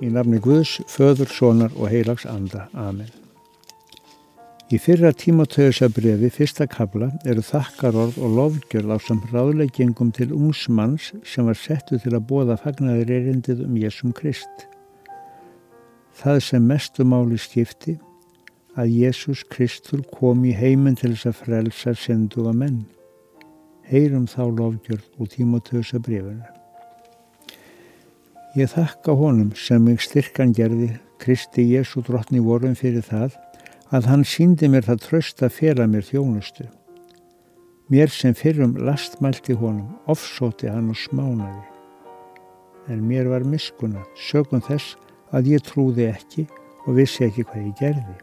Í nafni Guðs, Föður, Sónar og Heilags Anda. Amen. Í fyrra tímatöðusabriði fyrsta kabla eru þakkarorð og lofgjörð á samt ráðleggingum til ungsmanns sem var settu til að bóða fagnaðir erindið um Jésum Krist. Það sem mestu máli skipti að Jésús Kristur kom í heiminn til þess að frelsa senduga menn. Heyrum þá lofgjörð úr tímatöðusabrifinu. Ég þakka honum sem mig styrkan gerði Kristi Jésu drottni vorum fyrir það að hann síndi mér það tröst að fela mér þjónustu. Mér sem fyrrum lastmælti honum, ofsóti hann og smánaði. En mér var miskuna, sögum þess að ég trúði ekki og vissi ekki hvað ég gerði.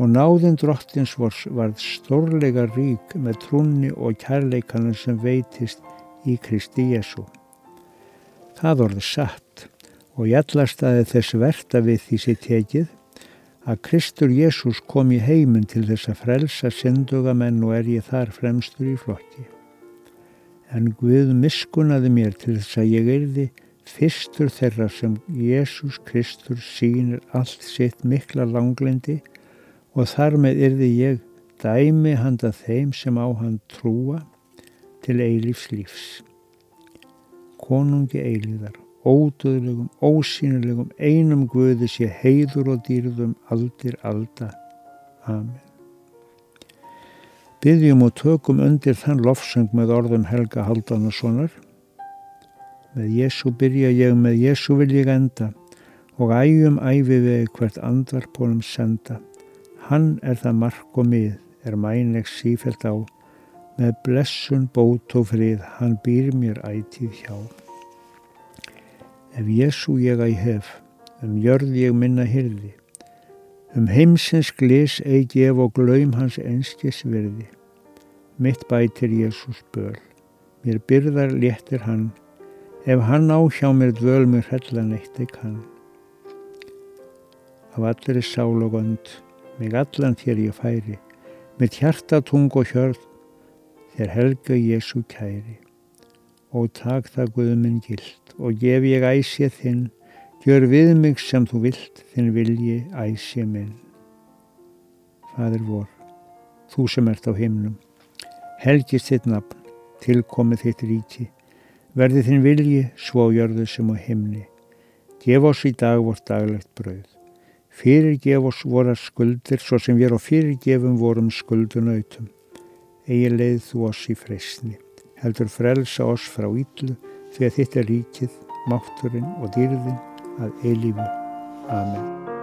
Og náðin drottins vors varð stórlega rík með trúnni og kærleikanum sem veitist í Kristi Jésu. Það orði satt og ég allast aðeð þess verta við því sér tekið að Kristur Jésús kom í heiminn til þess að frelsa syndugamenn og er ég þar fremstur í flokki. En Guð miskunnaði mér til þess að ég erði fyrstur þeirra sem Jésús Kristur sínir allt sitt mikla langlendi og þar með erði ég dæmi handa þeim sem á hann trúa til eilífs lífs konungi eilíðar, ódöðlegum, ósýnilegum, einum guði sé heiður og dýrðum aldir alda. Amen. Byggjum og tökum undir þann lofsöng með orðum Helga Haldanssonar. Með Jésu byrja ég, með Jésu vil ég enda og ægjum æfi við hvert andvarpunum senda. Hann er það mark og mið, er mænleg sífælt á með blessun bót og frið, hann býr mér ætið hjá. Ef Jésu ég að hef, um jörð ég minna hyrði, um heimsins glis eigi gef og glaum hans einskis verði. Mitt bætir Jésús böl, mér byrðar léttir hann, ef hann á hjá mér dvöl mér hellan eitt ekki hann. Af allir er sál og önd, mig allan þér ég færi, mitt hjarta tung og hjörð, þér helga Jésu kæri og tak það Guðminn gild og gef ég æsið þinn, gjör við mig sem þú vilt, þinn vilji æsið minn. Fadur vor, þú sem ert á himnum, helgist þitt nafn, tilkomið þitt ríki, verði þinn vilji svo gjörðu sem á himni. Gef oss í dag vort daglegt brauð. Fyrirgef oss vorar skuldir svo sem við á fyrirgefum vorum skuldunautum eigi leið þú oss í freysni, heldur frelsa oss frá yllu því að þitt er ríkið, mátturinn og dýrðin að eilífu. Amen.